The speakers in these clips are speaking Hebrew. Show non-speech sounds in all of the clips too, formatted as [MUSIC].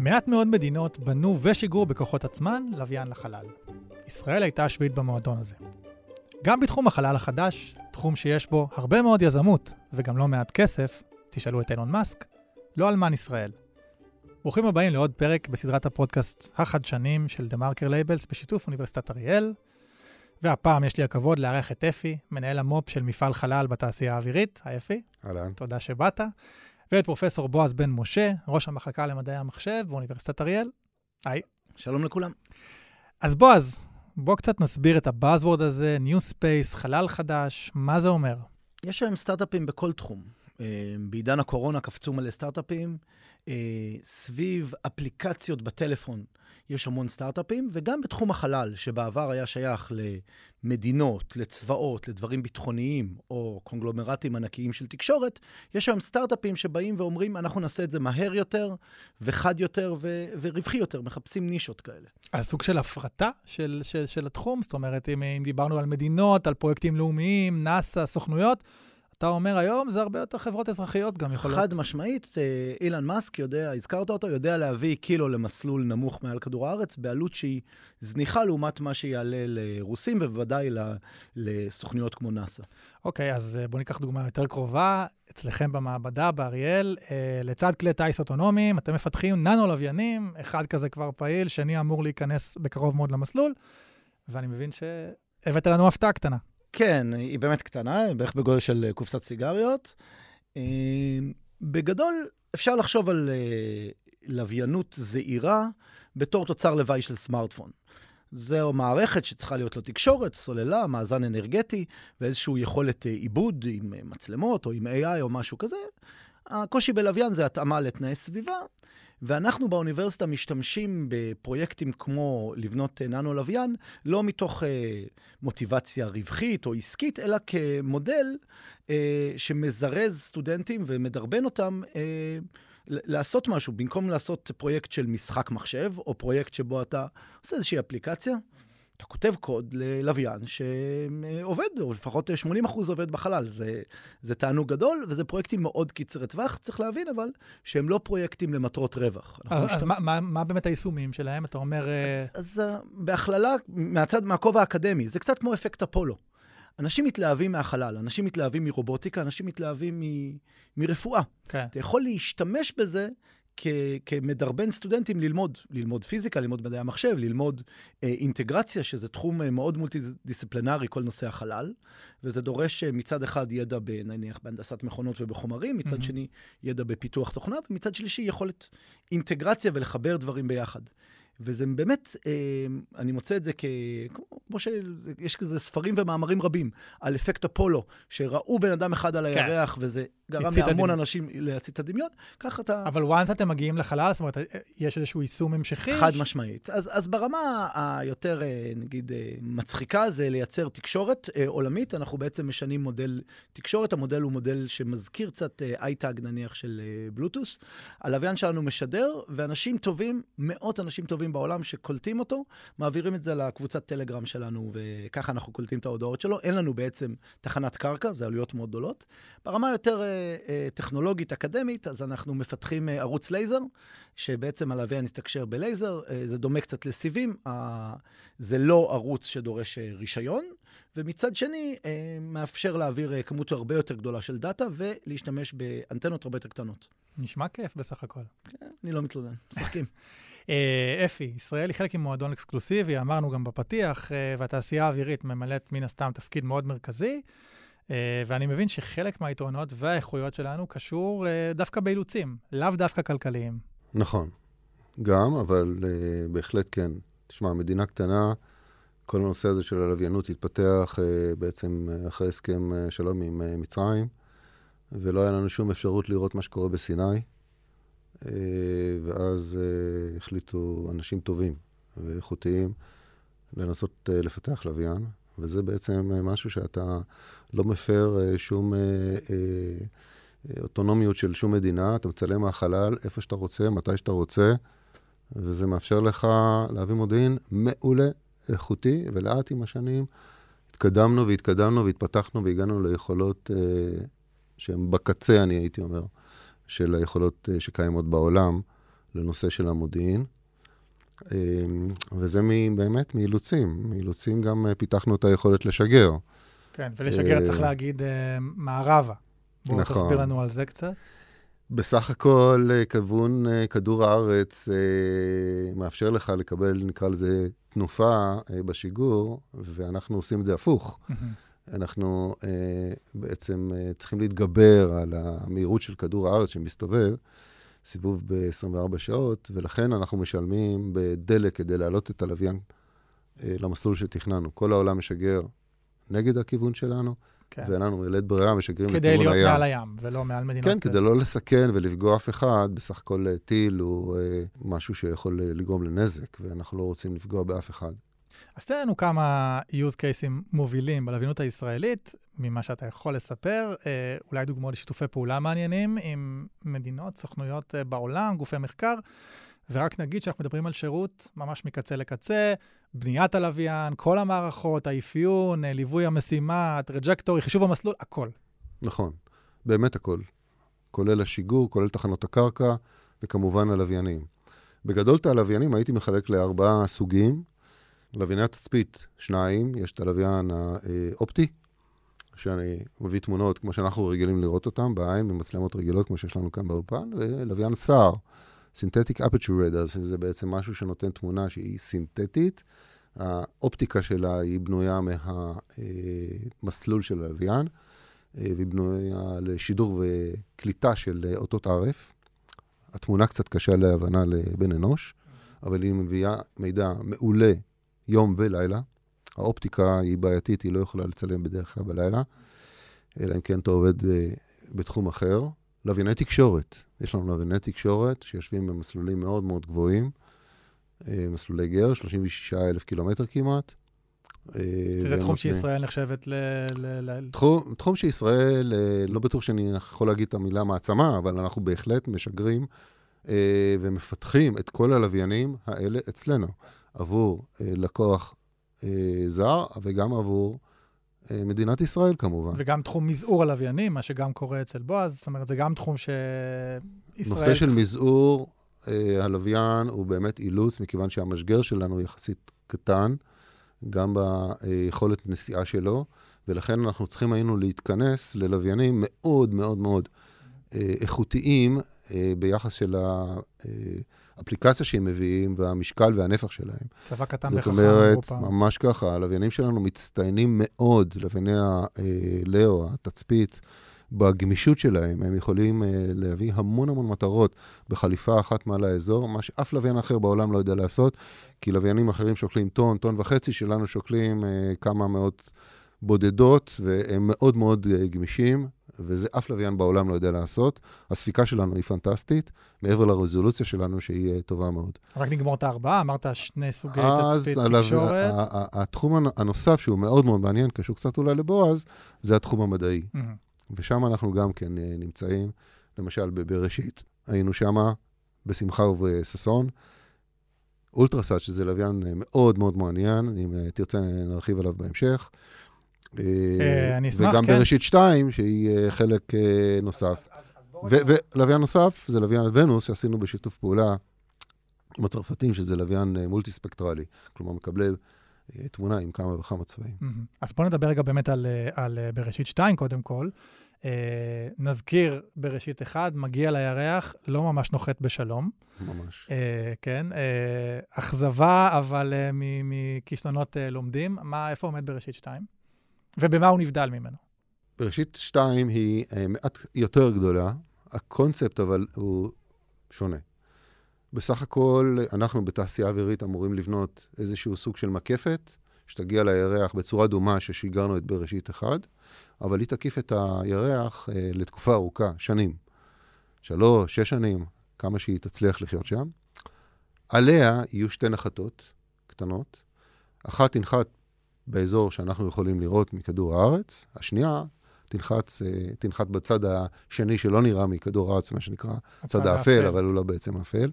מעט מאוד מדינות בנו ושיגרו בכוחות עצמן לוויין לחלל. ישראל הייתה השביעית במועדון הזה. גם בתחום החלל החדש, תחום שיש בו הרבה מאוד יזמות וגם לא מעט כסף, תשאלו את אילון מאסק, לא אלמן ישראל. ברוכים הבאים לעוד פרק בסדרת הפודקאסט החדשנים של דה מרקר לייבלס בשיתוף אוניברסיטת אריאל. והפעם יש לי הכבוד לארח את אפי, מנהל המו"פ של מפעל חלל בתעשייה האווירית. היי אפי. אהלן. תודה שבאת. ואת פרופסור בועז בן משה, ראש המחלקה למדעי המחשב באוניברסיטת אריאל. היי. שלום לכולם. אז בועז, בוא קצת נסביר את הבאזוורד הזה, New Space, חלל חדש, מה זה אומר? יש היום סטארט-אפים בכל תחום. אה, בעידן הקורונה קפצו מלא סטארט-אפים. אה, סביב אפליקציות בטלפון יש המון סטארט-אפים, וגם בתחום החלל, שבעבר היה שייך למדינות, לצבאות, לדברים ביטחוניים, או קונגלומרטים ענקיים של תקשורת, יש היום סטארט-אפים שבאים ואומרים, אנחנו נעשה את זה מהר יותר, וחד יותר, ו- ורווחי יותר, מחפשים נישות כאלה. אז סוג של הפרטה של, של, של התחום? זאת אומרת, אם, אם דיברנו על מדינות, על פרויקטים לאומיים, נאס"א, סוכנויות, אתה אומר היום, זה הרבה יותר חברות אזרחיות גם יכולות. חד משמעית, אה, אילן מאסק יודע, הזכרת אותו, יודע להביא קילו למסלול נמוך מעל כדור הארץ, בעלות שהיא זניחה לעומת מה שיעלה לרוסים, ובוודאי לסוכניות כמו נאס"א. אוקיי, אז אה, בואו ניקח דוגמה יותר קרובה. אצלכם במעבדה באריאל, אה, לצד כלי טיס אוטונומיים, אתם מפתחים ננו-לוויינים, אחד כזה כבר פעיל, שני אמור להיכנס בקרוב מאוד למסלול, ואני מבין שהבאת לנו הפתעה קטנה. כן, היא באמת קטנה, בערך בגודל של אה, קופסת סיגריות. אה, בגדול, אפשר לחשוב על אה, לוויינות זעירה בתור תוצר לוואי של סמארטפון. זו מערכת שצריכה להיות לו תקשורת, סוללה, מאזן אנרגטי ואיזושהי יכולת עיבוד עם מצלמות או עם AI או משהו כזה. הקושי בלוויין זה התאמה לתנאי סביבה, ואנחנו באוניברסיטה משתמשים בפרויקטים כמו לבנות ננו לוויין, לא מתוך אה, מוטיבציה רווחית או עסקית, אלא כמודל אה, שמזרז סטודנטים ומדרבן אותם אה, לעשות משהו. במקום לעשות פרויקט של משחק מחשב, או פרויקט שבו אתה עושה איזושהי אפליקציה, אתה כותב קוד ללוויין שעובד, או לפחות 80 אחוז עובד בחלל. זה, זה תענוג גדול, וזה פרויקטים מאוד קצרי טווח, צריך להבין, אבל שהם לא פרויקטים למטרות רווח. אז, אז מה, מה, מה באמת היישומים שלהם? אתה אומר... אז, אז בהכללה, מהצד, מהכובע האקדמי, זה קצת כמו אפקט אפולו. אנשים מתלהבים מהחלל, אנשים מתלהבים מרובוטיקה, אנשים מתלהבים מ, מרפואה. כן. אתה יכול להשתמש בזה כ- כמדרבן סטודנטים ללמוד, ללמוד פיזיקה, ללמוד מדעי המחשב, ללמוד אה, אינטגרציה, שזה תחום אה, מאוד מולטי-דיסציפלינרי, כל נושא החלל, וזה דורש אה, מצד אחד ידע נניח בהנדסת מכונות ובחומרים, מצד mm-hmm. שני ידע בפיתוח תוכנה, ומצד שלישי יכולת אינטגרציה ולחבר דברים ביחד. וזה באמת, אה, אני מוצא את זה כ... כמו שיש כזה ספרים ומאמרים רבים על אפקט אפולו, שראו בן אדם אחד על כן. הירח, כן. וזה גרם להמון אנשים להצית את הדמיון, ככה אתה... אבל once אתם מגיעים לחלל, זאת אומרת, יש איזשהו יישום המשכי? חד ש... משמעית. אז, אז ברמה היותר, אה, נגיד, אה, מצחיקה, זה לייצר תקשורת עולמית. אנחנו בעצם משנים מודל תקשורת. המודל הוא מודל שמזכיר קצת AirTag, נניח, של בלוטוס. הלוויין שלנו משדר, ואנשים טובים, מאות אנשים טובים, אחרים בעולם שקולטים אותו, מעבירים את זה לקבוצת טלגרם שלנו, וככה אנחנו קולטים את ההודעות שלו. אין לנו בעצם תחנת קרקע, זה עלויות מאוד גדולות. ברמה יותר אה, אה, טכנולוגית, אקדמית, אז אנחנו מפתחים אה, ערוץ לייזר, שבעצם הלוויין יתקשר בלייזר, אה, זה דומה קצת לסיבים, אה, זה לא ערוץ שדורש אה, רישיון. ומצד שני, אה, מאפשר להעביר אה, כמות הרבה יותר גדולה של דאטה ולהשתמש באנטנות הרבה יותר קטנות. נשמע כיף בסך הכל. כן, אני לא מתלונן, משחקים. [LAUGHS] אה, אפי, ישראל היא חלק ממועדון אקסקלוסיבי, אמרנו גם בפתיח, אה, והתעשייה האווירית ממלאת מן הסתם תפקיד מאוד מרכזי, אה, ואני מבין שחלק מהיתרונות והאיכויות שלנו קשור דווקא באילוצים, לאו דווקא כלכליים. נכון, גם, אבל בהחלט כן. תשמע, מדינה קטנה, כל הנושא הזה של הלוויינות התפתח בעצם אחרי הסכם שלום עם מצרים, ולא היה לנו שום אפשרות לראות מה שקורה בסיני. אה, ואז אה, החליטו אנשים טובים ואיכותיים לנסות אה, לפתח לוויין, וזה בעצם משהו שאתה לא מפר שום אוטונומיות של שום מדינה, אתה מצלם מהחלל איפה שאתה רוצה, מתי שאתה רוצה, וזה מאפשר לך להביא מודיעין מעולה, איכותי, ולאט עם השנים התקדמנו והתקדמנו והתפתחנו והגענו ליכולות שהן בקצה, אני הייתי אומר. של היכולות אה, שקיימות בעולם, לנושא של המודיעין. וזה באמת מאילוצים. מאילוצים גם פיתחנו את היכולת לשגר. כן, ולשגר צריך להגיד מערבה. בואו נכון. תסביר לנו על זה קצת. בסך הכל, אה, כיוון אה, כדור הארץ אה, מאפשר לך לקבל, נקרא לזה, תנופה בשיגור, ואנחנו עושים את זה הפוך. אנחנו בעצם צריכים להתגבר על המהירות של כדור הארץ שמסתובב, סיבוב ב-24 שעות, ולכן אנחנו משלמים בדלק כדי להעלות את הלוויין למסלול שתכננו. כל העולם משגר נגד הכיוון שלנו, כן. ואין לנו ילד ברירה, משגרים לכיוון הים. כדי להיות מעל הים, ולא מעל מדינות... כן, כדי לא לסכן ולפגוע אף אחד. בסך הכל אה, טיל הוא אה, משהו שיכול אה, לגרום לנזק, ואנחנו לא רוצים לפגוע באף אחד. אז תן לנו כמה use cases מובילים בלווינות הישראלית, ממה שאתה יכול לספר, אה, אולי דוגמאות לשיתופי פעולה מעניינים עם מדינות, סוכנויות אה, בעולם, גופי מחקר. ורק נגיד שאנחנו מדברים על שירות ממש מקצה לקצה, בניית הלוויין, כל המערכות, האפיון, אה, ליווי המשימה, הטראג'קטורי, חישוב המסלול, הכל. נכון, באמת הכל. כולל השיגור, כולל תחנות הקרקע, וכמובן הלוויינים. בגדול את הלוויינים הייתי מחלק לארבעה סוגים. לווייני התצפית, שניים, יש את הלוויין האופטי, שאני מביא תמונות כמו שאנחנו רגילים לראות אותם בעין, במצלמות רגילות כמו שיש לנו כאן באולפן, ולוויין סער. סינתטיק אפצ'ר רדאר, שזה בעצם משהו שנותן תמונה שהיא סינתטית. האופטיקה שלה היא בנויה מהמסלול של הלוויין, והיא בנויה לשידור וקליטה של אותות ערף. התמונה קצת קשה להבנה לבן אנוש, אבל היא מביאה מידע מעולה יום ולילה. האופטיקה היא בעייתית, היא לא יכולה לצלם בדרך כלל בלילה, אלא אם כן אתה עובד בתחום אחר. לווייני תקשורת. יש לנו לווייני תקשורת שיושבים במסלולים מאוד מאוד גבוהים, אה, מסלולי גר, 36 אלף קילומטר כמעט. אה, שזה תחום שישראל נחשבת ל... תחום, תחום שישראל, אה, לא בטוח שאני יכול להגיד את המילה מעצמה, אבל אנחנו בהחלט משגרים ומפתחים את כל הלוויינים האלה אצלנו, עבור לקוח זר וגם עבור אה, מדינת ישראל כמובן. וגם תחום מזעור הלוויינים, מה שגם קורה אצל בועז, זאת אומרת, זה גם תחום שישראל... נושא של מזעור אה, הלוויין הוא באמת אילוץ, מכיוון שהמשגר שלנו יחסית קטן, גם ביכולת נסיעה שלו, ולכן אנחנו צריכים היינו להתכנס ללוויינים מאוד מאוד מאוד אה, איכותיים אה, ביחס של ה... אה, האפליקציה שהם מביאים והמשקל והנפח שלהם. צבא קטן וחכם. זאת אומרת, ממש ככה, הלוויינים שלנו מצטיינים מאוד, לווייני הלאו, התצפית, בגמישות שלהם. הם יכולים אה, להביא המון המון מטרות בחליפה אחת מעל האזור, מה שאף לוויין אחר בעולם לא יודע לעשות, כי לוויינים אחרים שוקלים טון, טון וחצי, שלנו שוקלים אה, כמה מאות בודדות, והם מאוד מאוד אה, גמישים. וזה אף לוויין בעולם לא יודע לעשות. הספיקה שלנו היא פנטסטית, מעבר לרזולוציה שלנו שהיא אה, טובה מאוד. רק נגמור את הארבעה, אמרת שני סוגי תצפית תקשורת. התחום הנוסף שהוא מאוד מאוד מעניין, קשור קצת אולי לבועז, זה התחום המדעי. ושם אנחנו גם כן אה, נמצאים, למשל בראשית, היינו שם בשמחה ובששון. אולטרסאט, שזה לוויין מאוד מאוד מעניין, אם תרצה נרחיב עליו בהמשך. אה, אני אשמח, כן. וגם בראשית 2, שהיא אה, חלק אה, נוסף. ולוויין נוסף, זה לוויין ונוס, שעשינו בשיתוף פעולה עם הצרפתים, שזה לוויין מולטי ספקטרלי. כלומר, מקבלי תמונה עם כמה וכמה צבעים. אז בואו נדבר רגע באמת על, על בראשית 2, קודם כל. אה, נזכיר בראשית 1, מגיע לירח, לא ממש נוחת בשלום. ממש. אה, כן. אה, אכזבה, אבל אה, מכישלונות אה, לומדים. מה, איפה עומד בראשית 2? ובמה הוא נבדל ממנו? בראשית 2 היא uh, מעט יותר גדולה, הקונספט אבל הוא שונה. בסך הכל, אנחנו בתעשייה אווירית אמורים לבנות איזשהו סוג של מקפת, שתגיע לירח בצורה דומה ששיגרנו את בראשית 1, אבל היא תקיף את הירח uh, לתקופה ארוכה, שנים. שלוש, שש שנים, כמה שהיא תצליח לחיות שם. עליה יהיו שתי נחתות קטנות. אחת תנחת באזור שאנחנו יכולים לראות מכדור הארץ, השנייה תנחת, אה, תנחת בצד השני שלא נראה מכדור הארץ, מה שנקרא הצד האפל, אבל הוא לא בעצם אפל.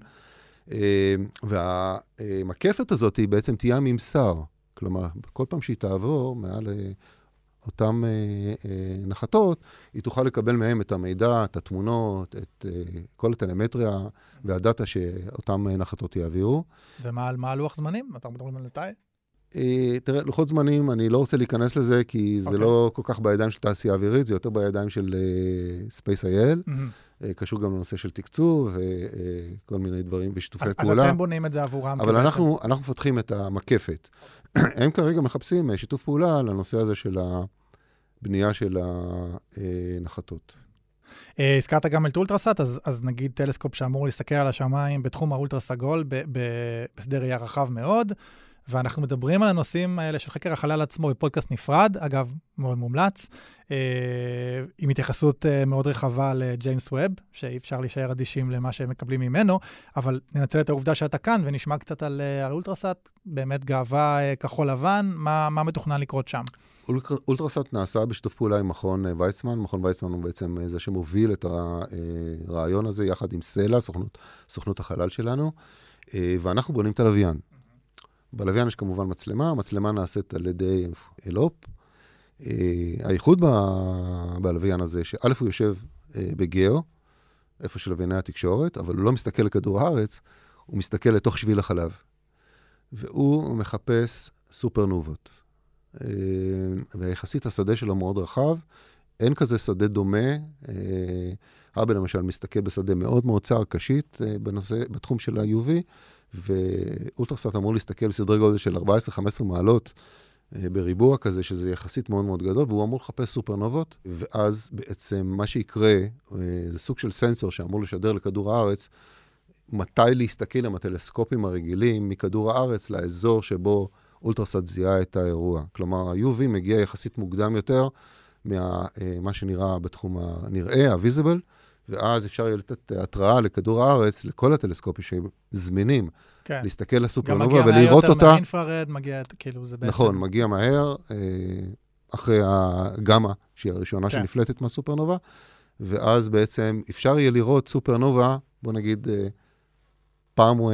אה, והמקפת הזאת היא בעצם תהיה הממסר. כלומר, כל פעם שהיא תעבור מעל אה, אותן נחתות, היא תוכל לקבל מהם את המידע, את התמונות, את כל הטלמטריה והדאטה שאותן נחתות יעבירו. ומה הלוח זמנים? אתה מדברים על מתי? אה, תראה, לוחות זמנים, אני לא רוצה להיכנס לזה, כי זה okay. אוקיי. לא כל כך בידיים של תעשייה אווירית, זה יותר בידיים של uh, Space.il. Mm-hmm. Uh, קשור גם לנושא של תקצוב וכל uh, מיני דברים ושיתופי אז, פעולה. אז אתם בונים את זה עבורם אבל אנחנו, אנחנו מפתחים את המקפת. [CLEARS THROAT] הם כרגע מחפשים שיתוף פעולה לנושא הזה של הבנייה של הנחתות. הזכרת גם את אולטרסאט, אז, אז נגיד טלסקופ שאמור להסתכל על השמיים בתחום האולטרה סגול, בשדה ראייה רחב מאוד. ואנחנו מדברים על הנושאים האלה של חקר החלל עצמו בפודקאסט נפרד, אגב, מאוד מומלץ, אה, עם התייחסות אה, מאוד רחבה לג'יימס ווב, שאי אפשר להישאר אדישים למה שהם מקבלים ממנו, אבל ננצל את העובדה שאתה כאן ונשמע קצת על, אה, על אולטרסאט, באמת גאווה כחול לבן, מה, מה מתוכנן לקרות שם? אולטרסאט נעשה בשיתוף פעולה עם מכון ויצמן. מכון ויצמן הוא בעצם זה שמוביל את הרעיון הזה יחד עם סלע, סוכנות, סוכנות החלל שלנו, ואנחנו בונים את הלוויין. בלוויין יש כמובן מצלמה, המצלמה נעשית על ידי אלופ. אה, הייחוד בלוויין הזה, שא' הוא יושב אה, בגאו, איפה של לווייני התקשורת, אבל הוא לא מסתכל לכדור הארץ, הוא מסתכל לתוך שביל החלב. והוא מחפש סופרנובות. אה, ויחסית השדה שלו מאוד רחב, אין כזה שדה דומה. האבל למשל מסתכל בשדה מאוד מאוד צר, קשית, בנושא, בתחום של ה-UV, ואולטרסאט אמור להסתכל בסדרי גודל של 14-15 מעלות אה, בריבוע כזה, שזה יחסית מאוד מאוד גדול, והוא אמור לחפש סופרנובות, ואז בעצם מה שיקרה, אה, זה סוג של סנסור שאמור לשדר לכדור הארץ, מתי להסתכל עם הטלסקופים הרגילים מכדור הארץ לאזור שבו אולטרסאט זיהה את האירוע. כלומר, ה-UV מגיע יחסית מוקדם יותר ממה אה, שנראה בתחום הנראה, ה-visible, ואז אפשר יהיה לתת התראה לכדור הארץ, לכל הטלסקופים שזמינים, כן. להסתכל לסופרנובה ולראות אותה. גם מגיע מהר יותר מהאינפרד, מגיע, כאילו, זה בעצם... נכון, מגיע מהר, אה, אחרי הגמא, שהיא הראשונה כן. שנפלטת מהסופרנובה, ואז בעצם אפשר יהיה לראות סופרנובה, בוא נגיד, אה, פעם, אה,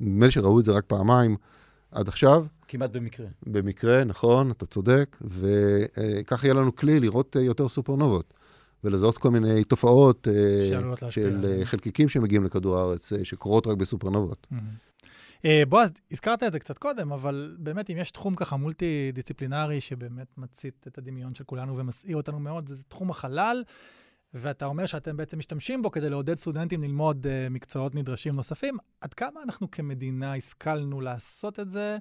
נדמה לי שראו את זה רק פעמיים עד עכשיו. כמעט במקרה. במקרה, נכון, אתה צודק, וכך יהיה לנו כלי לראות יותר סופרנובות. ולזהות כל מיני תופעות uh, של uh, חלקיקים שמגיעים לכדור הארץ, uh, שקורות רק בסופרנובות. Mm-hmm. Uh, בועז, הזכרת את זה קצת קודם, אבל באמת, אם יש תחום ככה מולטי-דיסציפלינרי שבאמת מצית את הדמיון של כולנו ומסעיר אותנו מאוד, זה תחום החלל, ואתה אומר שאתם בעצם משתמשים בו כדי לעודד סטודנטים ללמוד uh, מקצועות נדרשים נוספים. עד כמה אנחנו כמדינה השכלנו לעשות את זה,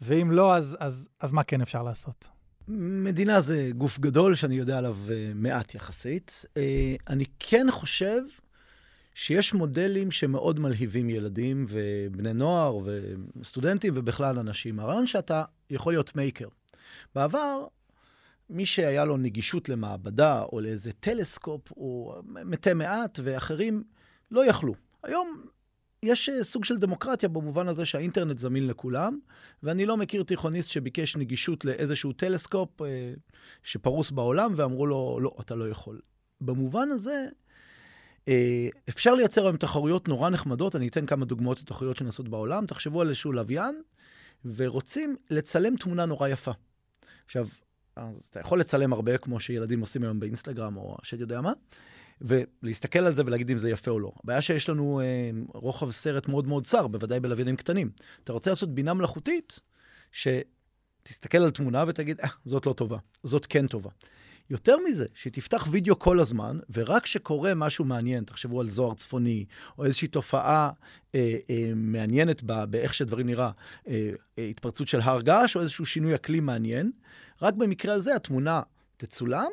ואם לא, אז, אז, אז מה כן אפשר לעשות? מדינה זה גוף גדול שאני יודע עליו אה, מעט יחסית. אה, אני כן חושב שיש מודלים שמאוד מלהיבים ילדים ובני נוער וסטודנטים ובכלל אנשים. הרעיון שאתה יכול להיות maker. בעבר, מי שהיה לו נגישות למעבדה או לאיזה טלסקופ, הוא מתי מעט, ואחרים לא יכלו. היום יש אה, סוג של דמוקרטיה במובן הזה שהאינטרנט זמין לכולם, ואני לא מכיר תיכוניסט שביקש נגישות לאיזשהו טלסקופ אה, שפרוס בעולם, ואמרו לו, לא, אתה לא יכול. במובן הזה, אה, אפשר לייצר היום תחרויות נורא נחמדות, אני אתן כמה דוגמאות לתחרויות שנעשות בעולם. תחשבו על איזשהו לוויין, ורוצים לצלם תמונה נורא יפה. עכשיו, אז אתה יכול לצלם הרבה, כמו שילדים עושים היום באינסטגרם, או השד יודע מה. ולהסתכל על זה ולהגיד אם זה יפה או לא. הבעיה שיש לנו אה, רוחב סרט מאוד מאוד צר, בוודאי בלוויינים קטנים. אתה רוצה לעשות בינה מלאכותית, שתסתכל על תמונה ותגיד, אה, זאת לא טובה, זאת כן טובה. יותר מזה, שתפתח וידאו כל הזמן, ורק כשקורה משהו מעניין, תחשבו על זוהר צפוני, או איזושהי תופעה אה, אה, מעניינת בה, באיך שדברים נראה, אה, אה, התפרצות של הר געש, או איזשהו שינוי אקלים מעניין, רק במקרה הזה התמונה תצולם,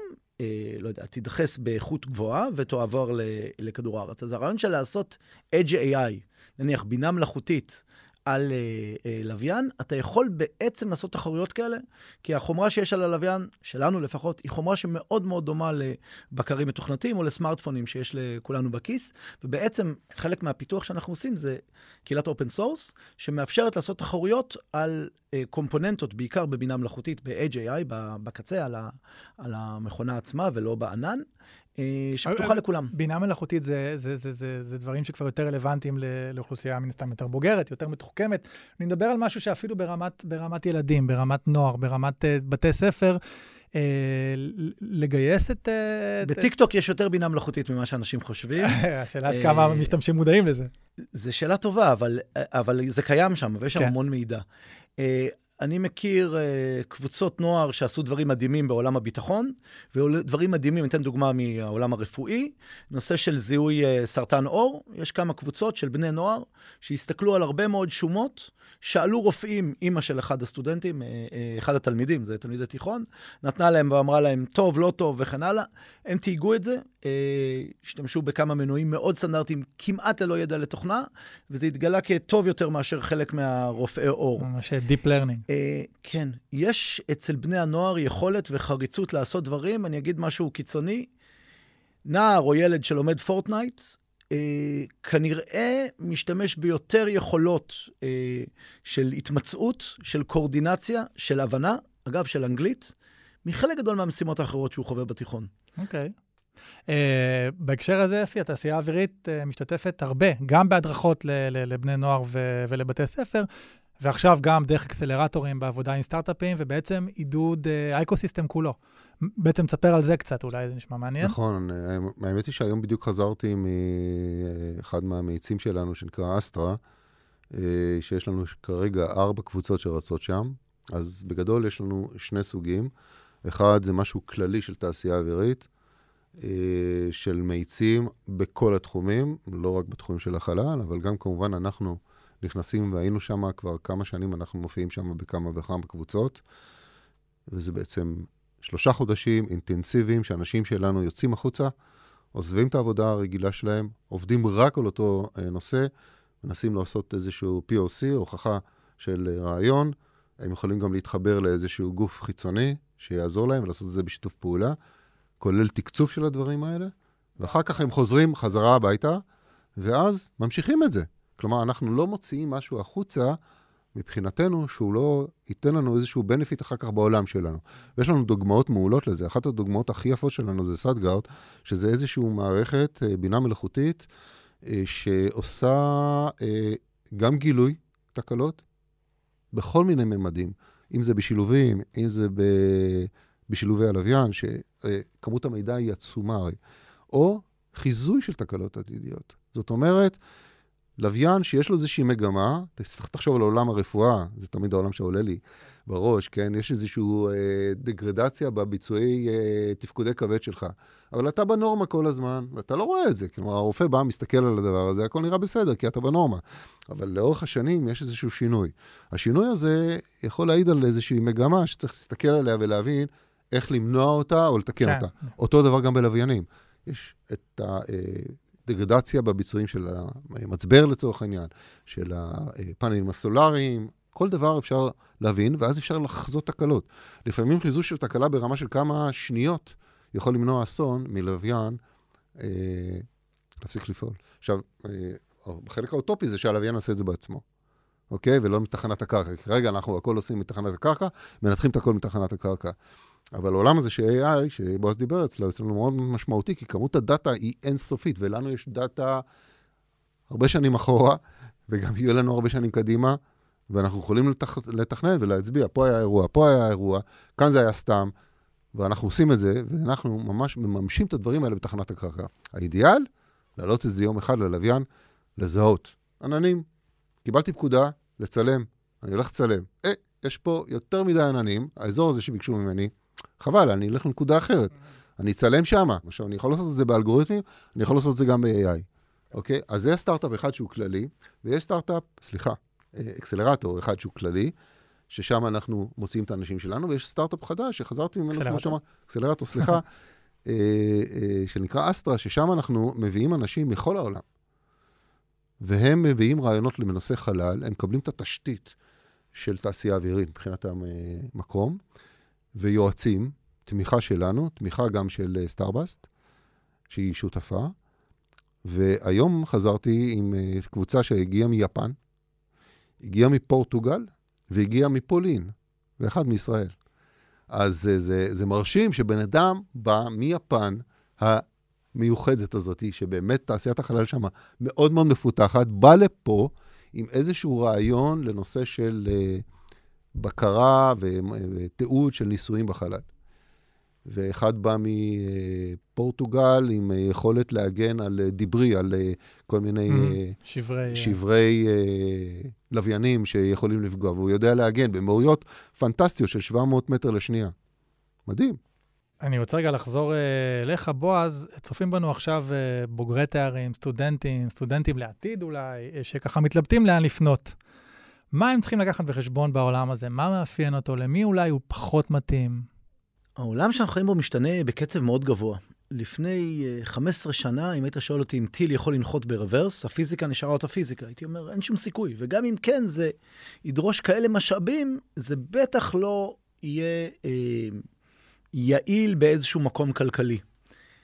לא יודע, תידחס באיכות גבוהה ותועבר לכדור הארץ. אז הרעיון של לעשות Edge AI, נניח בינה מלאכותית, על uh, uh, לוויין, אתה יכול בעצם לעשות תחרויות כאלה, כי החומרה שיש על הלוויין, שלנו לפחות, היא חומרה שמאוד מאוד דומה לבקרים מתוכנתים או לסמארטפונים שיש לכולנו בכיס, ובעצם חלק מהפיתוח שאנחנו עושים זה קהילת open source, שמאפשרת לעשות תחרויות על uh, קומפוננטות, בעיקר בבינה מלאכותית, AI, בקצה, על, ה, על המכונה עצמה ולא בענן, אה, שפתוחה לכולם. בינה מלאכותית זה, זה, זה, זה, זה דברים שכבר יותר רלוונטיים לאוכלוסייה מן הסתם יותר בוגרת, יותר מתוחכמת. אני מדבר על משהו שאפילו ברמת, ברמת ילדים, ברמת נוער, ברמת uh, בתי ספר, uh, לגייס את... בטיקטוק יש יותר בינה מלאכותית ממה שאנשים חושבים. [LAUGHS] השאלה עד כמה משתמשים מודעים לזה. זו שאלה טובה, אבל, אבל זה קיים שם, ויש שם כן. המון מידע. אני מכיר uh, קבוצות נוער שעשו דברים מדהימים בעולם הביטחון, ודברים מדהימים, אתן דוגמה מהעולם הרפואי, נושא של זיהוי uh, סרטן עור, יש כמה קבוצות של בני נוער שהסתכלו על הרבה מאוד שומות, שאלו רופאים, אימא של אחד הסטודנטים, uh, uh, אחד התלמידים, זה תלמידי תיכון, נתנה להם ואמרה להם, טוב, לא טוב וכן הלאה, הם תהיגו את זה, uh, השתמשו בכמה מנועים מאוד סטנדרטיים, כמעט ללא ידע לתוכנה, וזה התגלה כטוב יותר מאשר חלק מהרופאי עור. ממש Deep Learning. אה, כן, יש אצל בני הנוער יכולת וחריצות לעשות דברים. אני אגיד משהו קיצוני. נער או ילד שלומד פורטנייט, אה, כנראה משתמש ביותר יכולות אה, של התמצאות, של קואורדינציה, של הבנה, אגב, של אנגלית, מחלק גדול מהמשימות האחרות שהוא חווה בתיכון. אוקיי. Okay. Uh, בהקשר הזה, אפי, התעשייה האווירית uh, משתתפת הרבה, גם בהדרכות לבני נוער ולבתי ספר, ועכשיו גם דרך אקסלרטורים בעבודה עם סטארט-אפים, ובעצם עידוד אה, האקוסיסטם כולו. בעצם תספר על זה קצת, אולי זה נשמע מעניין. נכון, האמת היא שהיום בדיוק חזרתי מאחד מהמאיצים שלנו, שנקרא אסטרה, אה, שיש לנו כרגע ארבע קבוצות שרצות שם. אז בגדול יש לנו שני סוגים. אחד זה משהו כללי של תעשייה אווירית, אה, של מאיצים בכל התחומים, לא רק בתחומים של החלל, אבל גם כמובן אנחנו... נכנסים, והיינו שם כבר כמה שנים, אנחנו מופיעים שם בכמה וכמה קבוצות, וזה בעצם שלושה חודשים אינטנסיביים שאנשים שלנו יוצאים החוצה, עוזבים את העבודה הרגילה שלהם, עובדים רק על אותו אה, נושא, מנסים לעשות איזשהו POC, הוכחה של אה, רעיון, הם יכולים גם להתחבר לאיזשהו גוף חיצוני שיעזור להם ולעשות את זה בשיתוף פעולה, כולל תקצוב של הדברים האלה, ואחר כך הם חוזרים חזרה הביתה, ואז ממשיכים את זה. כלומר, אנחנו לא מוציאים משהו החוצה מבחינתנו שהוא לא ייתן לנו איזשהו benefit אחר כך בעולם שלנו. ויש לנו דוגמאות מעולות לזה. אחת הדוגמאות הכי יפות שלנו זה סאדגארד, שזה איזושהי מערכת אה, בינה מלאכותית אה, שעושה אה, גם גילוי תקלות בכל מיני ממדים, אם זה בשילובים, אם זה ב... בשילובי הלוויין, שכמות המידע היא עצומה או חיזוי של תקלות עתידיות. זאת אומרת, לוויין שיש לו איזושהי מגמה, תחשוב על עולם הרפואה, זה תמיד העולם שעולה לי בראש, כן? יש איזושהי אה, דגרדציה בביצועי אה, תפקודי כבד שלך. אבל אתה בנורמה כל הזמן, ואתה לא רואה את זה. כלומר, הרופא בא, מסתכל על הדבר הזה, הכל נראה בסדר, כי אתה בנורמה. אבל לאורך השנים יש איזשהו שינוי. השינוי הזה יכול להעיד על איזושהי מגמה שצריך להסתכל עליה ולהבין איך למנוע אותה או לתקן כן. אותה. אותו דבר גם בלוויינים. יש את ה... אה, דגרדציה בביצועים של המצבר לצורך העניין, של הפאנלים הסולאריים, כל דבר אפשר להבין, ואז אפשר לחזות תקלות. לפעמים חיזוי של תקלה ברמה של כמה שניות יכול למנוע אסון מלוויין אה, להפסיק לפעול. עכשיו, אה, החלק האוטופי זה שהלוויין יעשה את זה בעצמו, אוקיי? ולא מתחנת הקרקע. כרגע אנחנו הכל עושים מתחנת הקרקע, מנתחים את הכל מתחנת הקרקע. אבל העולם הזה של AI, שבועז דיבר אצלו, אצלנו מאוד משמעותי, כי כמות הדאטה היא אינסופית, ולנו יש דאטה הרבה שנים אחורה, וגם יהיו לנו הרבה שנים קדימה, ואנחנו יכולים לתכ... לתכנן ולהצביע, פה היה אירוע, פה היה אירוע, כאן זה היה סתם, ואנחנו עושים את זה, ואנחנו ממש מממשים את הדברים האלה בתחנת הקרקע. האידיאל, לעלות איזה יום אחד ללוויין, לזהות. עננים, קיבלתי פקודה לצלם, אני הולך לצלם. אה, יש פה יותר מדי עננים, האזור הזה שביקשו ממני, חבל, אני אלך לנקודה אחרת. אני אצלם שם. עכשיו, אני יכול לעשות את זה באלגוריתמים, אני יכול לעשות את זה גם ב-AI. אוקיי? אז זה סטארט-אפ אחד שהוא כללי, ויש סטארט-אפ, סליחה, אקסלרטור אחד שהוא כללי, ששם אנחנו מוציאים את האנשים שלנו, ויש סטארט-אפ חדש שחזרתי ממנו, כמו שאמר, אקסלרטור, סליחה, [LAUGHS] אה, אה, שנקרא אסטרה, ששם אנחנו מביאים אנשים מכל העולם. והם מביאים רעיונות למנוסי חלל, הם מקבלים את התשתית של תעשייה אווירית מבחינת המקום, ויועצים, תמיכה שלנו, תמיכה גם של אה, סטארבאסט, שהיא שותפה. והיום חזרתי עם אה, קבוצה שהגיעה מיפן, הגיעה מפורטוגל והגיעה מפולין, ואחד מישראל. אז זה, זה, זה מרשים שבן אדם בא מיפן, המיוחדת הזאת, שבאמת תעשיית החלל שם מאוד מאוד מפותחת, בא לפה עם איזשהו רעיון לנושא של uh, בקרה ותיעוד של ניסויים בחלל. ואחד בא מפורטוגל עם יכולת להגן על דיברי, על כל מיני mm-hmm. שברי, שברי לוויינים שיכולים לפגוע, והוא יודע להגן במהויות פנטסטיות של 700 מטר לשנייה. מדהים. אני רוצה רגע לחזור אליך, בועז. צופים בנו עכשיו בוגרי תארים, סטודנטים, סטודנטים לעתיד אולי, שככה מתלבטים לאן לפנות. מה הם צריכים לקחת בחשבון בעולם הזה? מה מאפיין אותו? למי אולי הוא פחות מתאים? העולם שאנחנו חיים בו משתנה בקצב מאוד גבוה. לפני 15 שנה, אם היית שואל אותי אם טיל יכול לנחות ברוורס, הפיזיקה נשארה אותה פיזיקה. הייתי אומר, אין שום סיכוי. וגם אם כן, זה ידרוש כאלה משאבים, זה בטח לא יהיה אה, יעיל באיזשהו מקום כלכלי.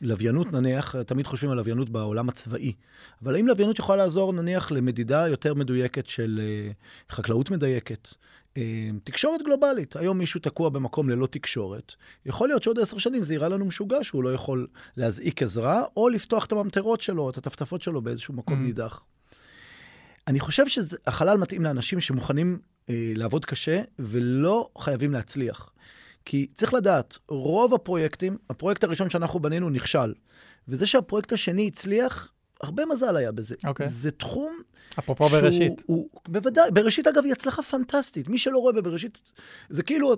לוויינות נניח, תמיד חושבים על לוויינות בעולם הצבאי, אבל האם לוויינות יכולה לעזור נניח למדידה יותר מדויקת של אה, חקלאות מדייקת, אה, תקשורת גלובלית. היום מישהו תקוע במקום ללא תקשורת. יכול להיות שעוד עשר שנים זה יראה לנו משוגע שהוא לא יכול להזעיק עזרה, או לפתוח את הממטרות שלו, את הטפטפות שלו באיזשהו מקום mm-hmm. נידח. אני חושב שהחלל מתאים לאנשים שמוכנים אה, לעבוד קשה ולא חייבים להצליח. כי צריך לדעת, רוב הפרויקטים, הפרויקט הראשון שאנחנו בנינו נכשל. וזה שהפרויקט השני הצליח, הרבה מזל היה בזה. אוקיי. Okay. זה תחום... אפרופו שהוא, בראשית. הוא, בוודאי, בראשית אגב היא הצלחה פנטסטית. מי שלא רואה בבראשית, זה כאילו,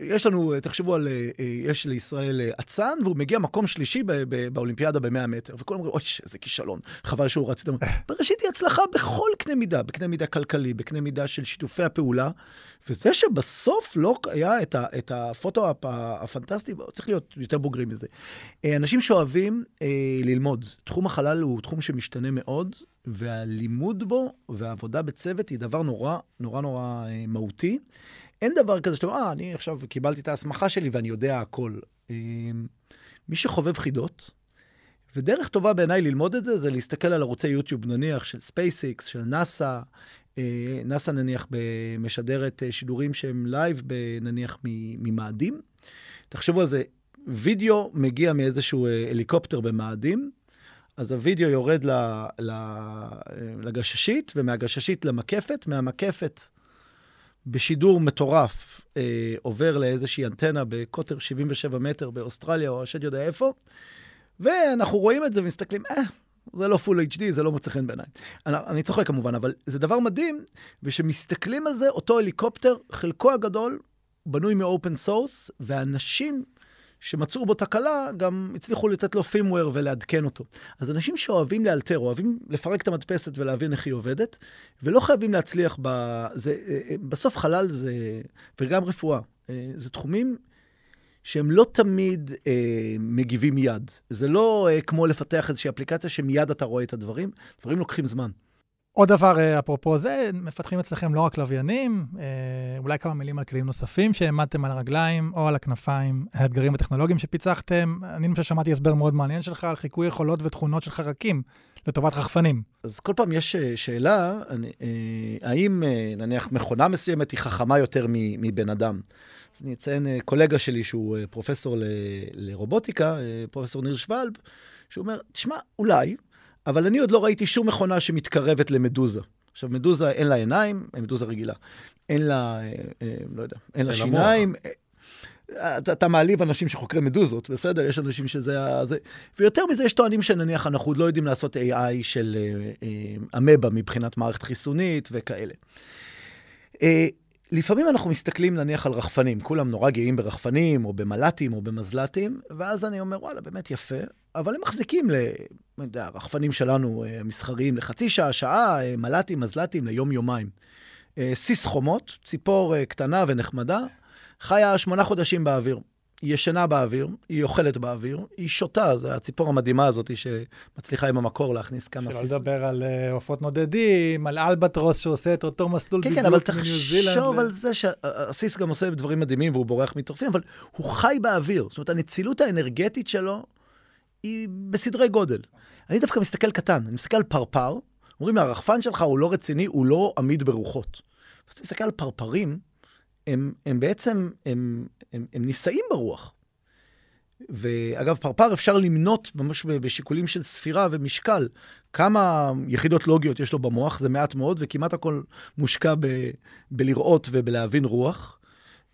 יש לנו, תחשבו על, אה, יש לישראל אה, אצן, והוא מגיע מקום שלישי ב, ב, באולימפיאדה ב-100 מטר, וכולם אומרים, אוי, איזה כישלון, חבל שהוא רץ. בראשית היא הצלחה בכל קנה מידה, בקנה מידה כלכלי, בקנה מידה של שיתופי הפעולה, וזה שבסוף לא היה את, ה, את הפוטו הפנטסטי, צריך להיות יותר בוגרים מזה. אה, אנשים שאוהבים אה, ללמוד. תחום החלל הוא תחום שמשתנה מאוד, והלימוד בו והעבודה בצוות היא דבר נורא, נורא נורא אה, מהותי. אין דבר כזה שאתה אומר, אה, אני עכשיו קיבלתי את ההסמכה שלי ואני יודע הכל. אה, מי שחובב חידות, ודרך טובה בעיניי ללמוד את זה, זה להסתכל על ערוצי יוטיוב, נניח, של SpaceX, של נאסא, נאסא נניח משדרת אה, שידורים שהם live, נניח ממאדים. תחשבו על זה, וידאו מגיע מאיזשהו אה, הליקופטר במאדים, אז הוידאו יורד לגששית, ומהגששית למקפת, מהמקפת בשידור מטורף עובר לאיזושהי אנטנה בקוטר 77 מטר באוסטרליה, או השד יודע איפה, ואנחנו רואים את זה ומסתכלים, אה, זה לא full HD, זה לא מוצא חן בעיניי. אני, אני צוחק כמובן, אבל זה דבר מדהים, ושמסתכלים על זה, אותו הליקופטר, חלקו הגדול בנוי מ open source, ואנשים שמצאו בו תקלה, גם הצליחו לתת לו firmware ולעדכן אותו. אז אנשים שאוהבים לאלתר, אוהבים לפרק את המדפסת ולהבין איך היא עובדת, ולא חייבים להצליח ב... זה, אה, אה, בסוף חלל זה, וגם רפואה, אה, זה תחומים שהם לא תמיד אה, מגיבים מיד. זה לא אה, כמו לפתח איזושהי אפליקציה שמיד אתה רואה את הדברים, דברים לוקחים זמן. עוד דבר, אה, אפרופו זה, מפתחים אצלכם לא רק לוויינים, אה, אולי כמה מילים על כלים נוספים שהעמדתם על הרגליים או על הכנפיים, האתגרים הטכנולוגיים שפיצחתם. אני למשל שמעתי הסבר מאוד מעניין שלך על חיקוי יכולות ותכונות של חרקים לטובת רחפנים. אז כל פעם יש אה, שאלה, אני, האם נניח מכונה מסוימת היא חכמה יותר מבן אדם? אז אני אציין קולגה שלי שהוא פרופסור ל, לרובוטיקה, פרופסור ניר שוולב, שהוא אומר, תשמע, אולי, אבל אני עוד לא ראיתי שום מכונה שמתקרבת למדוזה. עכשיו, מדוזה אין לה עיניים, מדוזה רגילה. אין לה, אה, אה, לא יודע, אין לה שיניים. אה, אתה, אתה מעליב אנשים שחוקרים מדוזות, בסדר? יש אנשים שזה... זה... ויותר מזה, יש טוענים שנניח אנחנו עוד לא יודעים לעשות AI של אמבה מבחינת מערכת חיסונית וכאלה. לפעמים אנחנו מסתכלים נניח על רחפנים, כולם נורא גאים ברחפנים, או במל"טים, או במזל"טים, ואז אני אומר, וואלה, באמת יפה, אבל הם מחזיקים, ל... לא יודע, הרחפנים שלנו אה, מסחריים לחצי שעה, שעה, אה, מל"טים, מזל"טים ליום-יומיים. אה, סיס חומות, ציפור קטנה ונחמדה, חיה שמונה חודשים באוויר. היא ישנה באוויר, היא אוכלת באוויר, היא שותה, זו הציפור המדהימה הזאת שמצליחה עם המקור להכניס כמה. שלא לדבר על עופות נודדים, על אלבטרוס שעושה את אותו מסלול כן, כן, אבל תחשוב על זה שהסיס גם עושה דברים מדהימים והוא בורח מטורפים, אבל הוא חי באוויר. זאת אומרת, הנצילות האנרגטית שלו היא בסדרי גודל. אני דווקא מסתכל קטן, אני מסתכל על פרפר, אומרים לי, הרחפן שלך הוא לא רציני, הוא לא עמיד ברוחות. אז אתה מסתכל על פרפרים, הם, הם בעצם, הם, הם, הם נישאים ברוח. ואגב, פרפר אפשר למנות ממש בשיקולים של ספירה ומשקל. כמה יחידות לוגיות יש לו במוח, זה מעט מאוד, וכמעט הכל מושקע ב- בלראות ובלהבין רוח.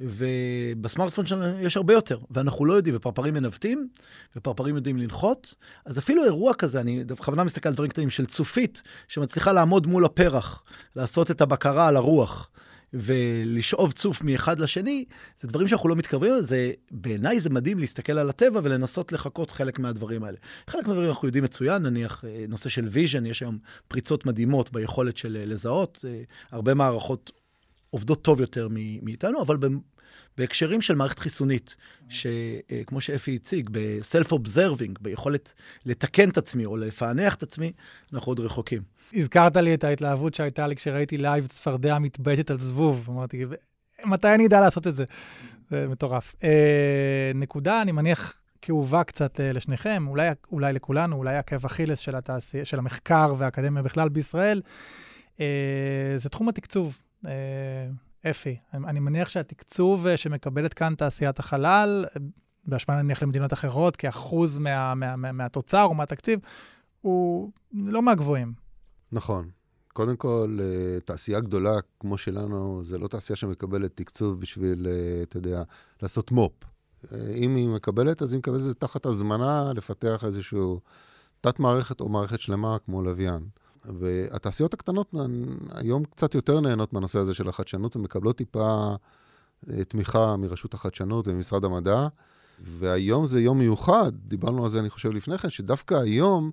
ובסמארטפון שלנו יש הרבה יותר, ואנחנו לא יודעים, ופרפרים מנווטים, ופרפרים יודעים לנחות. אז אפילו אירוע כזה, אני בכוונה מסתכל על דברים קטנים, של צופית, שמצליחה לעמוד מול הפרח, לעשות את הבקרה על הרוח. ולשאוב צוף מאחד לשני, זה דברים שאנחנו לא מתקרבים לזה. בעיניי זה מדהים להסתכל על הטבע ולנסות לחקות חלק מהדברים האלה. חלק מהדברים אנחנו יודעים מצוין, נניח אה, נושא של vision, יש היום פריצות מדהימות ביכולת של אה, לזהות. אה, הרבה מערכות עובדות טוב יותר מאיתנו, אבל בהקשרים של מערכת חיסונית, שכמו שאפי הציג, ב-self-observing, ביכולת לתקן את עצמי או לפענח את עצמי, אנחנו עוד רחוקים. הזכרת לי את ההתלהבות שהייתה לי כשראיתי live צפרדע מתבייתת על זבוב. אמרתי, מתי אני אדע לעשות את זה? זה מטורף. אה, נקודה, אני מניח, כאובה קצת אה, לשניכם, אולי, אולי לכולנו, אולי עקב אכילס של, של המחקר והאקדמיה בכלל בישראל, אה, זה תחום התקצוב. אה, אפי, אני מניח שהתקצוב אה, שמקבלת כאן תעשיית החלל, בהשוואה נניח למדינות אחרות, כאחוז מה, מה, מה, מהתוצר או מהתקציב, הוא לא מהגבוהים. נכון. קודם כל, אה, תעשייה גדולה כמו שלנו, זה לא תעשייה שמקבלת תקצוב בשביל, אה, אתה יודע, לעשות מו"פ. אם היא מקבלת, אז היא מקבלת את זה תחת הזמנה לפתח איזשהו תת-מערכת או מערכת שלמה כמו לוויין. והתעשיות הקטנות היום קצת יותר נהנות מהנושא הזה של החדשנות ומקבלות טיפה אה, תמיכה מרשות החדשנות וממשרד המדע. והיום זה יום מיוחד, דיברנו על זה, אני חושב, לפני כן, שדווקא היום,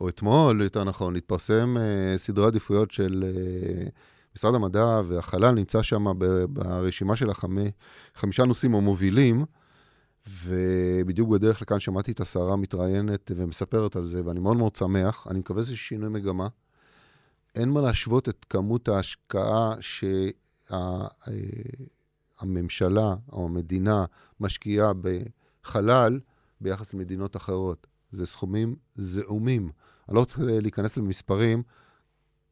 או אתמול, יותר נכון, התפרסם uh, סדרי עדיפויות של uh, משרד המדע, והחלל נמצא שם ברשימה של החמי, חמישה נושאים המובילים, ובדיוק בדרך לכאן שמעתי את השרה מתראיינת ומספרת על זה, ואני מאוד מאוד שמח. אני מקווה שזה שינוי מגמה. אין מה להשוות את כמות ההשקעה שהממשלה שה, או המדינה משקיעה בחלל ביחס למדינות אחרות. זה סכומים זעומים. אני לא רוצה להיכנס למספרים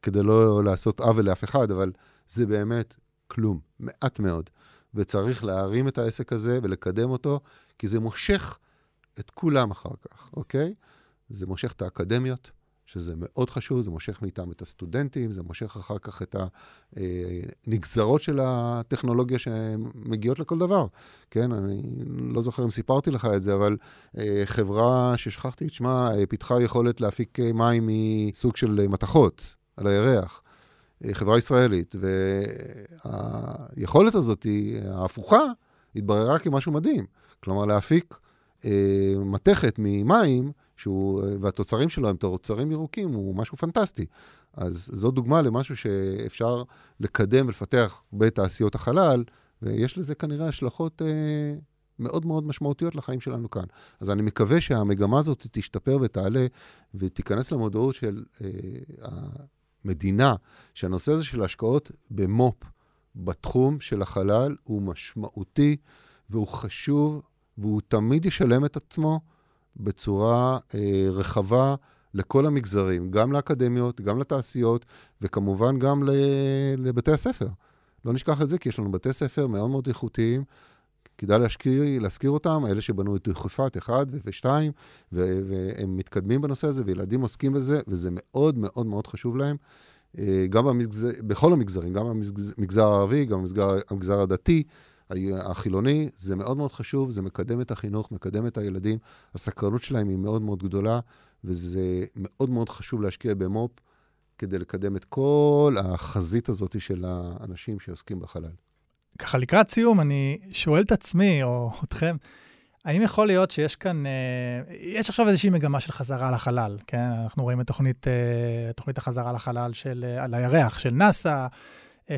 כדי לא לעשות עוול לאף אחד, אבל זה באמת כלום, מעט מאוד. וצריך להרים את העסק הזה ולקדם אותו, כי זה מושך את כולם אחר כך, אוקיי? זה מושך את האקדמיות, שזה מאוד חשוב, זה מושך מאיתם את הסטודנטים, זה מושך אחר כך את הנגזרות של הטכנולוגיה שמגיעות לכל דבר. כן, אני לא זוכר אם סיפרתי לך את זה, אבל אה, חברה ששכחתי את שמה, אה, פיתחה יכולת להפיק מים מסוג של מתכות על הירח. אה, חברה ישראלית, והיכולת הזאת, ההפוכה, התבררה כמשהו מדהים. כלומר, להפיק אה, מתכת ממים, שהוא, והתוצרים שלו הם תוצרים ירוקים, הוא משהו פנטסטי. אז זו דוגמה למשהו שאפשר לקדם ולפתח בתעשיות החלל, ויש לזה כנראה השלכות אה, מאוד מאוד משמעותיות לחיים שלנו כאן. אז אני מקווה שהמגמה הזאת תשתפר ותעלה, ותיכנס למודעות של אה, המדינה, שהנושא הזה של השקעות במו"פ, בתחום של החלל, הוא משמעותי והוא חשוב, והוא תמיד ישלם את עצמו. בצורה אה, רחבה לכל המגזרים, גם לאקדמיות, גם לתעשיות, וכמובן גם לבתי הספר. לא נשכח את זה, כי יש לנו בתי ספר מאוד מאוד איכותיים. כדאי להשכיר, להזכיר אותם, אלה שבנו את דחיפת 1 ו-2, והם מתקדמים בנושא הזה, וילדים עוסקים בזה, וזה מאוד מאוד מאוד חשוב להם. אה, גם במגזר, בכל המגזרים, גם במגזר הערבי, גם במגזר הדתי, החילוני, זה מאוד מאוד חשוב, זה מקדם את החינוך, מקדם את הילדים, הסקרנות שלהם היא מאוד מאוד גדולה, וזה מאוד מאוד חשוב להשקיע במו"פ כדי לקדם את כל החזית הזאת של האנשים שעוסקים בחלל. ככה לקראת סיום, אני שואל את עצמי, או אתכם, האם יכול להיות שיש כאן, אה, יש עכשיו איזושהי מגמה של חזרה לחלל, כן? אנחנו רואים את תוכנית, אה, תוכנית החזרה לחלל של, אה, על הירח של נאס"א,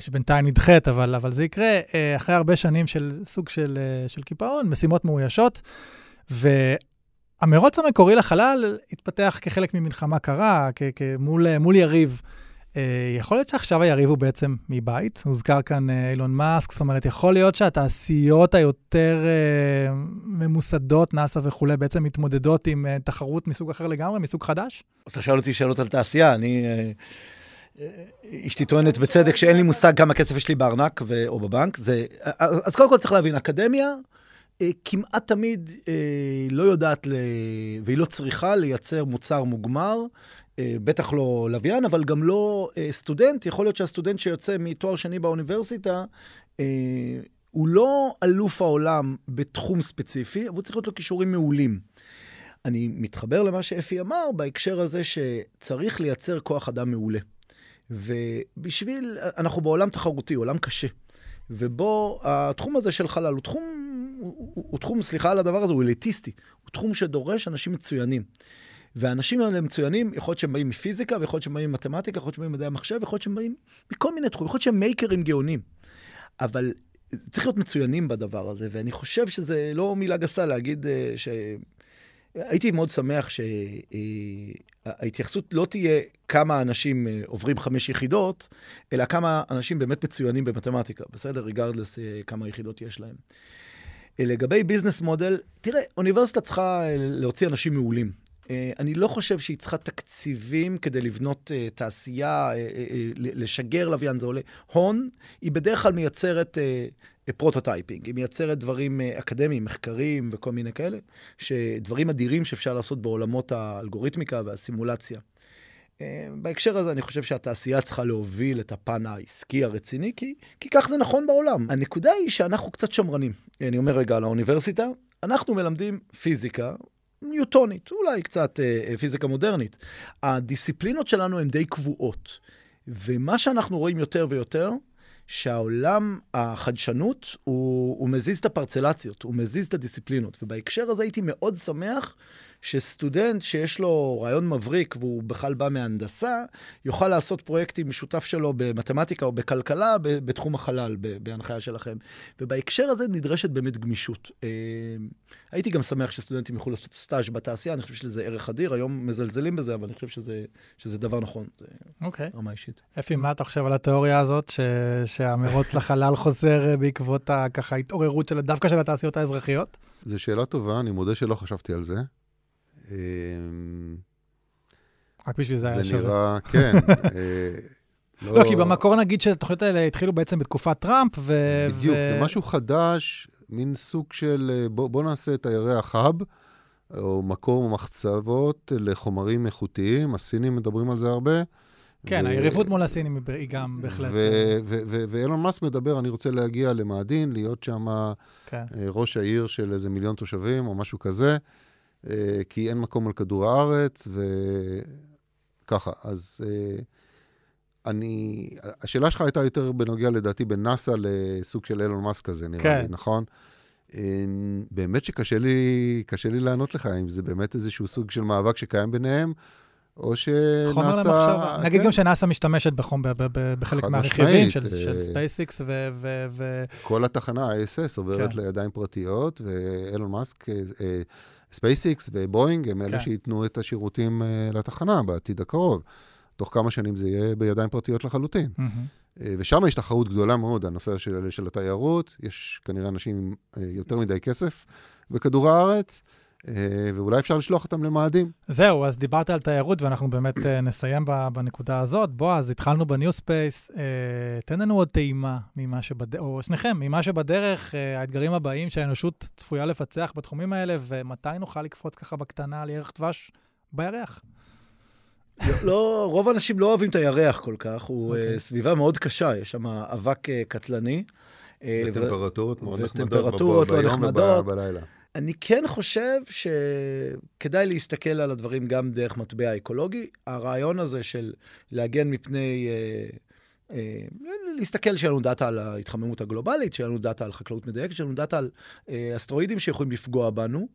שבינתיים נדחית, אבל, אבל זה יקרה אה, אחרי הרבה שנים של סוג של, אה, של קיפאון, משימות מאוישות. והמרוץ המקורי לחלל התפתח כחלק ממלחמה קרה, מול, מול יריב. יכול להיות שעכשיו היריב הוא בעצם מבית, הוזכר כאן אילון מאסק, זאת אומרת, יכול להיות שהתעשיות היותר ממוסדות, נאס"א וכולי, בעצם מתמודדות עם תחרות מסוג אחר לגמרי, מסוג חדש? אתה שואל אותי שאלות על תעשייה, אני... אשתי טוענת בצדק שאין לי מושג כמה כסף יש לי בארנק ו... או בבנק. זה... אז קודם כל צריך להבין, אקדמיה אה, כמעט תמיד לא יודעת, והיא לא צריכה לייצר מוצר מוגמר, בטח לא לוויין, אבל גם לא סטודנט. יכול להיות שהסטודנט שיוצא מתואר שני באוניברסיטה, הוא לא אלוף העולם בתחום ספציפי, אבל הוא צריך להיות לו כישורים מעולים. אני מתחבר למה שאפי אמר בהקשר הזה שצריך לייצר כוח אדם מעולה. ובשביל, אנחנו בעולם תחרותי, עולם קשה. ובו התחום הזה של חלל הוא תחום, הוא, הוא, הוא תחום, סליחה על הדבר הזה, הוא אליטיסטי. הוא תחום שדורש אנשים מצוינים. והאנשים האלה מצוינים, יכול להיות שהם באים מפיזיקה, ויכול להיות שהם באים ממתמטיקה, יכול להיות שהם באים ממדעי המחשב, ויכול להיות שהם באים מכל מיני תחומים, יכול להיות שהם מייקרים גאונים. אבל צריך להיות מצוינים בדבר הזה, ואני חושב שזה לא מילה גסה להגיד אה, ש... הייתי מאוד שמח שההתייחסות לא תהיה כמה אנשים אה, עוברים חמש יחידות, אלא כמה אנשים באמת מצוינים במתמטיקה, בסדר? regardless אה, כמה יחידות יש להם. לגבי business model, תראה, אוניברסיטה צריכה להוציא אנשים מעולים. אני לא חושב שהיא צריכה תקציבים כדי לבנות תעשייה, לשגר לוויין, זה עולה הון. היא בדרך כלל מייצרת prototyping, היא מייצרת דברים אה, אקדמיים, מחקרים וכל מיני כאלה, שדברים אדירים שאפשר לעשות בעולמות האלגוריתמיקה והסימולציה. אה, בהקשר הזה אני חושב שהתעשייה צריכה להוביל את הפן העסקי הרציני, כי, כי כך זה נכון בעולם. הנקודה היא שאנחנו קצת שמרנים. אני אומר רגע על האוניברסיטה, אנחנו מלמדים פיזיקה ניוטונית, אולי קצת אה, פיזיקה מודרנית. הדיסציפלינות שלנו הן די קבועות. ומה שאנחנו רואים יותר ויותר, שהעולם החדשנות, הוא, הוא מזיז את הפרצלציות, הוא מזיז את הדיסציפלינות. ובהקשר הזה הייתי מאוד שמח שסטודנט שיש לו רעיון מבריק והוא בכלל בא מהנדסה, יוכל לעשות פרויקטים משותף שלו במתמטיקה או בכלכלה בתחום החלל, בהנחיה שלכם. ובהקשר הזה נדרשת באמת גמישות. אה, הייתי גם שמח שסטודנטים יוכלו לעשות סטאז' בתעשייה, אני חושב שזה ערך אדיר, היום מזלזלים בזה, אבל אני חושב שזה, שזה דבר נכון. אוקיי. רמה אישית. אפי, מה אתה חושב על התיאוריה הזאת, ש... שהמרוץ לחלל [LAUGHS] חוזר אה, בעקבות ככה התעוררות של, דווקא של התעשיות האזרחיות? זו שאלה טובה, אני מודה שלא חשבתי על זה. אמ, רק בשביל זה היה שווה. זה נראה, כן. [LAUGHS] אה, לא, כי במקור נגיד שהתוכניות האלה התחילו בעצם בתקופת טראמפ, ו... בדיוק, זה משהו חדש, מין סוג של אה, בוא נעשה את הירח האב, או מקור מחצבות לחומרים איכותיים, הסינים מדברים על זה הרבה. כן, היריבות מול הסינים היא גם בהחלט... אה, ואילון מאסק מדבר, אני רוצה להגיע למאדין, להיות שם כן. ראש העיר של איזה מיליון תושבים או משהו כזה. אה, כי אין מקום על כדור הארץ, וככה. אז אה, אני, השאלה שלך הייתה יותר בנוגע, לדעתי, בין נאסא לסוג של אילון מאסק כזה, נראה כן. לי, נכון? אה, באמת שקשה לי, קשה לי לענות לך, אם זה באמת איזשהו סוג של מאבק שקיים ביניהם, או שנאסא... חומר למחשבה. נגיד כן. גם שנאסא משתמשת בהם, בחלק מהרכיבים של, של ספייסיקס ו... ו, ו... כל התחנה, ה-ISS, עוברת כן. לידיים פרטיות, ואילון מאסק... ספייסיקס ובואינג הם אלה כן. שייתנו את השירותים uh, לתחנה בעתיד הקרוב. תוך כמה שנים זה יהיה בידיים פרטיות לחלוטין. Mm-hmm. ושם יש תחרות גדולה מאוד, הנושא של, של התיירות. יש כנראה אנשים עם uh, יותר מדי כסף בכדור הארץ. ואולי אפשר לשלוח אותם למאדים. זהו, אז דיברת על תיירות, ואנחנו באמת נסיים בנקודה הזאת. בועז, התחלנו ב new space, תן לנו עוד טעימה ממה שבדרך, או שניכם, ממה שבדרך, האתגרים הבאים שהאנושות צפויה לפצח בתחומים האלה, ומתי נוכל לקפוץ ככה בקטנה על ירח דבש בירח. לא, לא, רוב האנשים לא אוהבים את הירח כל כך, הוא okay. אוקיי. סביבה מאוד קשה, יש שם אבק קטלני. וטמפרטורות מאוד נחמדות ביום ובלילה. אני כן חושב שכדאי להסתכל על הדברים גם דרך מבט אקולוגי. הרעיון הזה של להגן מפני... אה, אה, להסתכל שיהיה לנו data על ההתחממות הגלובלית, שיהיה לנו data על חקלאות מדייקת, שיהיה לנו data על אה, אסטרואידים שיכולים לפגוע בנו.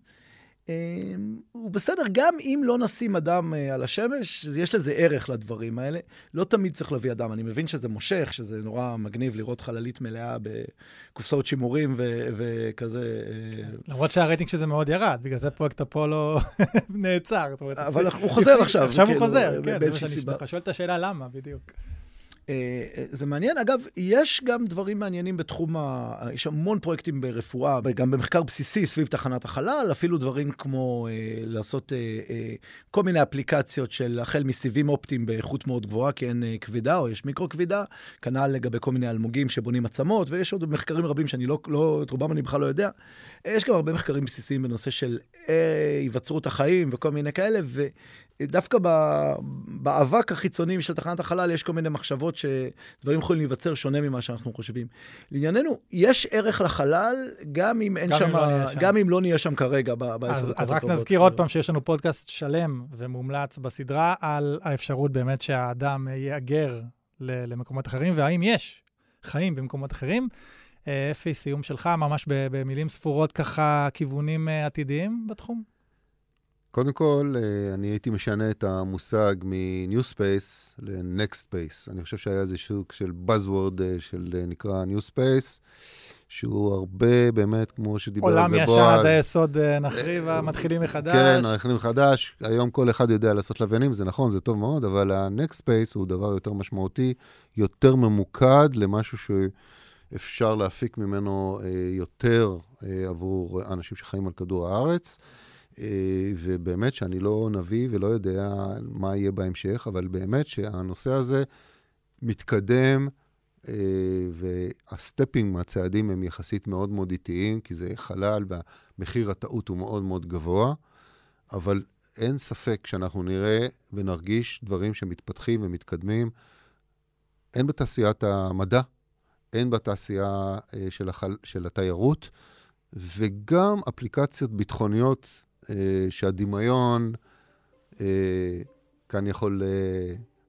אמ, הוא בסדר, גם אם לא נשים אדם אה, על השמש, יש לזה ערך לדברים האלה. לא תמיד צריך להביא אדם. אני מבין שזה מושך, שזה נורא מגניב לראות חללית מלאה בקופסאות שימורים ו- וכזה. אה, למרות שהרייטינג שזה מאוד ירד, בגלל זה פרויקט אפולו [LAUGHS] נעצר. אבל הוא חוזר עכשיו. עכשיו הוא כאילו, חוזר, כן, זה מה שאני שואל את השאלה למה, בדיוק. אה, זה מעניין. אגב, יש גם דברים מעניינים בתחום ה... יש המון פרויקטים ברפואה, גם במחקר בסיסי סביב תחנת החלל, אפילו דברים כמו אה, לעשות אה, אה, כל מיני אפליקציות של החל מסיבים אופטיים באיכות מאוד גבוהה, כי אין אה, כבידה או יש מיקרו כבידה, כנ"ל לגבי כל מיני אלמוגים שבונים עצמות, ויש עוד מחקרים רבים שאני לא, לא, את רובם אני בכלל לא יודע. יש גם הרבה מחקרים בסיסיים בנושא של אה, היווצרות החיים וכל מיני כאלה, ודווקא באבק החיצוני של תחנת החלל יש כל מיני מחשבות שדברים יכולים להיווצר שונה ממה שאנחנו חושבים. לענייננו, יש ערך לחלל, גם אם אין גם שם, אם לא שם, גם אם לא נהיה שם כרגע בעשר דקות אז, אז רק נזכיר עוד פעם שיש לנו פודקאסט שלם ומומלץ בסדרה על האפשרות באמת שהאדם יהגר למקומות אחרים, והאם יש חיים במקומות אחרים. אה, אפי, סיום שלך, ממש במילים ספורות ככה, כיוונים אה, עתידיים בתחום? קודם כל, אה, אני הייתי משנה את המושג מ-New Space ל-Next Space. אני חושב שהיה איזה שוק של Buzzword של נקרא New Space, שהוא הרבה באמת, כמו שדיבר על זה בועז. עולם ישן עד היסוד נחריב, מתחילים מחדש. כן, מתחילים מחדש. היום כל אחד יודע לעשות לוויינים, זה נכון, זה טוב מאוד, אבל ה-Next Space הוא דבר יותר משמעותי, יותר ממוקד למשהו ש... אפשר להפיק ממנו אה, יותר אה, עבור אנשים שחיים על כדור הארץ. אה, ובאמת שאני לא נביא ולא יודע מה יהיה בהמשך, אבל באמת שהנושא הזה מתקדם, והסטפים מהצעדים הם יחסית מאוד מאוד איטיים, כי זה חלל והמחיר הטעות הוא מאוד מאוד גבוה, אבל אין ספק שאנחנו נראה ונרגיש דברים שמתפתחים ומתקדמים, הן בתעשיית המדע, הן בתעשייה אה, של, החל... של התיירות, וגם אפליקציות ביטחוניות אה, שהדמיון אה, כאן יכול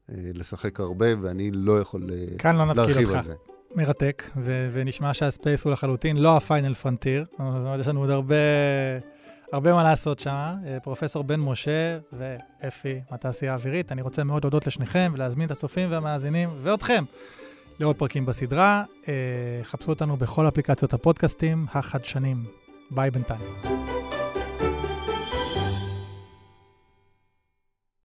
לשחק הרבה, ואני לא יכול כאן לא להרחיב על זה. מרתק, ו- ונשמע שהספייס הוא לחלוטין לא הפיינל פרנטיר. זאת אומרת, יש לנו עוד הרבה, הרבה מה לעשות שם. פרופסור בן משה ואפי מהתעשייה האווירית, אני רוצה מאוד להודות לשניכם ולהזמין את הצופים והמאזינים ואתכם לעוד פרקים בסדרה. אה, חפשו אותנו בכל אפליקציות הפודקאסטים החדשנים. ביי בינתיים.